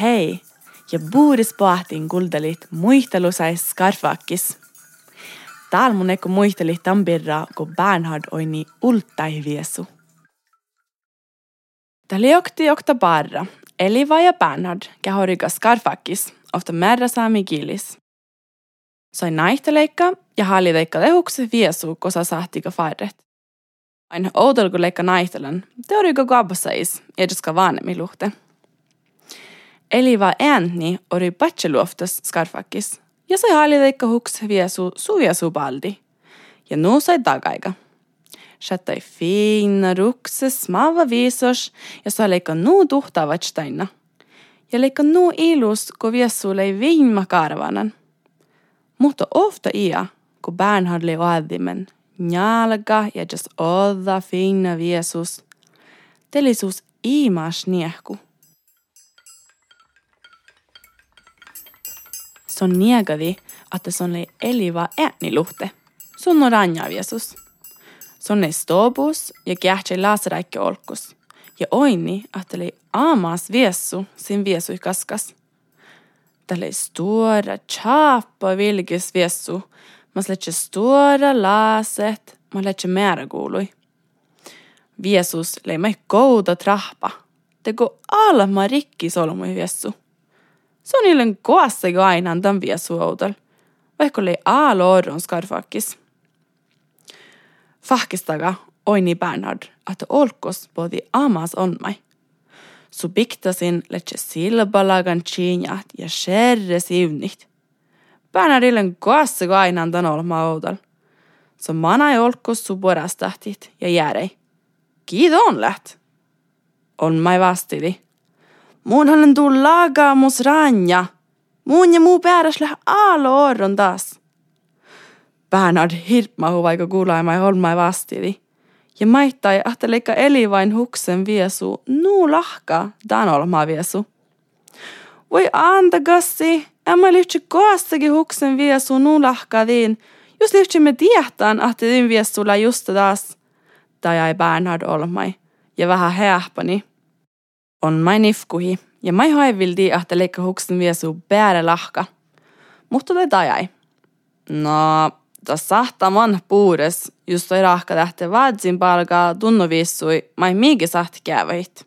Hei, ja buuris pahtin kuldalit muistelusais skarfakis. Täällä mun eko muisteli tampirra, kun Bernhard oini ulttai viesu. Täällä jokti jokta barra, Eliva ja Bernhard kähoriga skarfakis, ofta merra saami kilis. Sai naihteleikka ja halliteikka lehukse viesu, kosa sahtiga farret. Aina oudel kun leikka naihtelen, teoriga gabbasais, edeska vanhemmin luhte. Eliva ääntni ori patseluoftas skarfakis, ja sai halliteikka huks viesu suviesu baldi. Ja nu sai tagaiga. Shattai fina rukse smava viisos ja sai leikka nu tuhtavat steina. Ja leikka nu ilus, kun viesu lei viimma karvanan. Mutta ofta ia, kun Bernhard lei oadimen, njalga ja just odda fina viesus. Telisuus iimas niehku. Se on niegadi, että se on lei eliva ääniluhte. Sun on ranjaviesus. Se on stobus ja kähtsä laseräikki olkus. Ja oini, että lei aamas viessu sin viesui kaskas. Tälle stora chapa vilkis viessu. Man släcker stora laset, man läcker mera kuului. Viesus lei mai kouda trappa. Det går alma rikki solmui viessu. Se on illen koassego aina tämän viesuoudel. Vaikka oli aalo orron skarfakis. Fahkistaga oini Bernhard, että olkos podi amas onmai. Su biktasin letse silbalagan chinjat ja sherre siunit. Bernhard illen koassego aina tämän olma oudel. Så mana ei olkos su porastahtit ja järei. Kiitos läht. On mai. Munhan tuu lagamus ranja. Mun ja muu pääräs lähe aalo orron taas. Bernard hirpmahu vaikka kuulaimai holmai vastidi. Ja maittai ahteleikka eli vain huksen viesu, nuu lahka, dan olmaa viesu. Voi anta gassi, emma lyhtsä koostakin huksen viesu nuu lahka diin. Just lyhtsä tiehtään, ahti din viesulla just taas. Tai ai Bernhard olmai. Ja vähän heähpäni. On mai nifkuhi, ja mai haivildi, että leikka huksen viesu pääre lahka. Mutta te tajai. No, tas sahtaman puures, just toi rahka tähte vaadsin palkaa tunnovissui, mai miigi sahti käyvähit.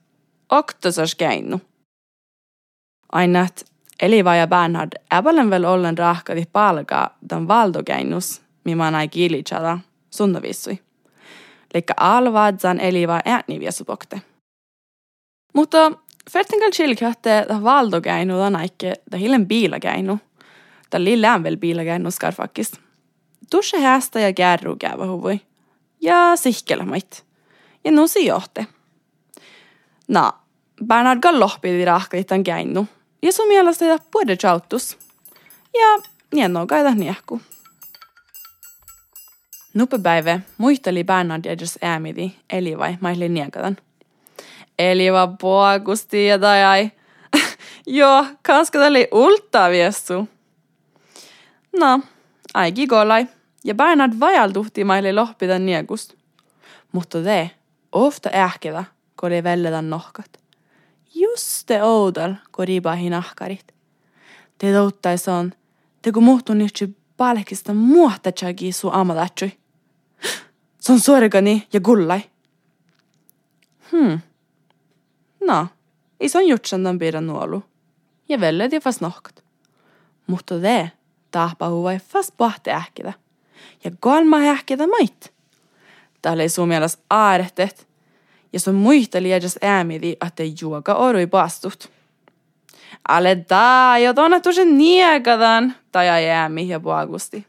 Oktosas käinnu. Aina, Eliva ja Bernhard äpälen vel ollen rahkadi palkaa tämän mima näin kiilitsada sunnovissui. Leikka alvaadsan Eliva ääni viesupokte. Mutta Fertingal chilkatte ta valdokäinu ta näikke ta hillen biilakäinu. Ta lillään vel biilakäinu skarfakis. Tushe hästä ja kärru käyvä huvui. Ja sihkelemait. Ja nusi johte. Na, Bernard Galloppidi rahkaitan käinu. Ja sun mielestä ta puhuta chautus. Ja nienno kaita niehku. Nupepäivä muisteli Bernard ja jos äämidi, eli vai maili niekadan. Eli ja ai. Joo, kanska oli ulta viessu. No, aiki golai. Ja Bernard vajaltuhti maille lohpida niekust. Mutta te, ofta ähkevä, kun oli velledan nohkat. Just te oudal, kun ribahi nahkarit. Te touttais on, te kun muhtun nyt palkista muohta chagi su amadatsui. Se on sorgani ja gullai. Hmm. No, ison jutsan pidän nuolu. Ja vellet ja fast nohkat. Mutta te tahpa huvai fast pahte ähkitä. Ja kolma ähkitä mait. Tää oli sun mielestä aarehtet. Ja sun muisteli edes äämidi, että juoka orui pastut. Ale da, jo tuonne tusen niekadan, tai ai äämi ja puagusti.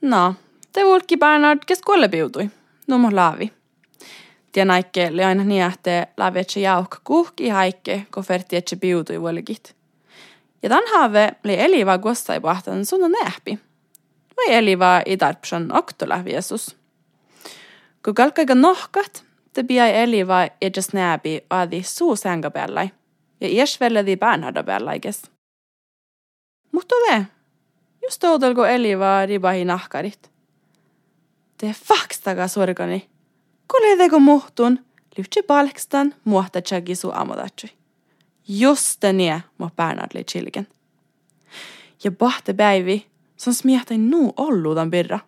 No, te vulkki Bernard, kes kuolle piutui. No laavi. Tien aikke oli aina että lävetse jauhka kuhki haikke, kun ferti etse piutui vuolikit. Ja tämän haave oli eliva guostai pahtan sun nähpi. Vai eliva i tarpsan oktola viesus. Kun kalkaiga nohkat, te piai eliva edes näbi adi suu sänga päällai. Ja ies velledi Bernharda päällaikes. Mutta ve, just oudelko eliva ribahi nahkarit. Te fakstaga sorgani. Koledego muhtun, lyhtsä palkstan muohta chagisu amodatsui. just det nie mo Bernhard li chilgen. Ja bahte päivi, som smietai nu olluudan birra.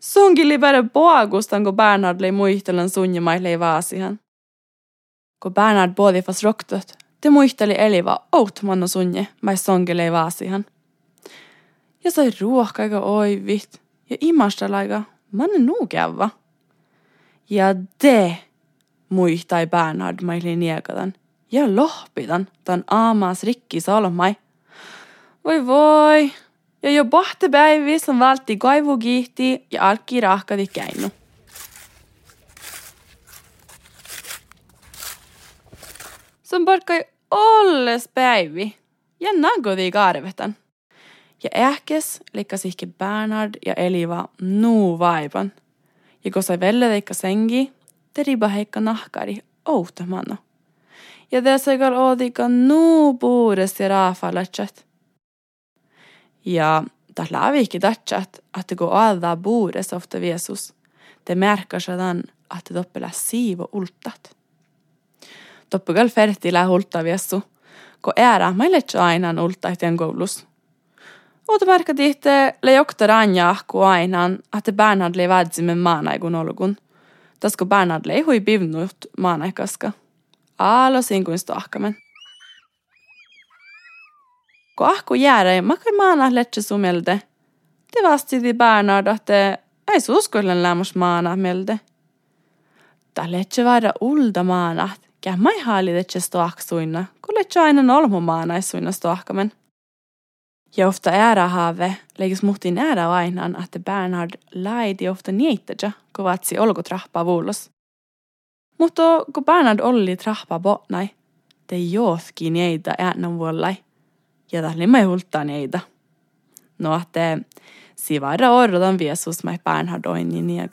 Sungili bare boagustan kun Bernhard lei muistelen sunjamai lei vaasihan. Kun Bernhard boodi fas roktot, te muisteli eliva outmanno sunje, mai songi lei vaasihan. Ja sai ruohkaiga oivit, ja imastalaika manne nuukävä. Ja de muistai Bernhard maili niekadan. Ja lohpidan tan aamas rikki salmai. Voi voi, ja jo päivi som valti kaivukiihti ja alkki rahkadi käinu. Som parkkai olles päivi ja nagodi karvetan. Ja ähkes likkasihki Bernhard ja Eliva nuu vaipan. Ja kun sai velledeikka sengi, te riba heikka nahkari outamano. Ja te sai kal oodika nuu puures ja raafalatset. Ja ta lävikin tatsat, että kun alla bordes ofta Jeesus, det märker sedan det doppela siivo ultat. Toppugal fertillä hulta viesu, kun äära meille aina ulta etien koulus. Uutta märkä tihte le jokta ranja ahku aina, että Bernhard le vädzimme maanaigun olgun. Tasko Bernhard le hui pivnut maanaikaska. Aalo sinkuin stohkamen. Kun ahku jäädä, makai maana letse sumelde. Te vastiti Bernard, että ei suskollen lämmus maana melde. Ta letse vaada ulda maana, kää mai haali letse stoaksuina, kun letse aina nolmu maanaisuina stoakamen. Ja ofta ära haave lägges muhtin ära ainan, että Bernhard laidi ofta niittäjä, kun vatsi olko trappa vuulos. Mutta kun Bernhard oli trappa botnai, te jootkin niitä äänen vuollai ja tähän limma hulta niitä. No, että sivaira orrotan viesus mai Bernhard oin niin.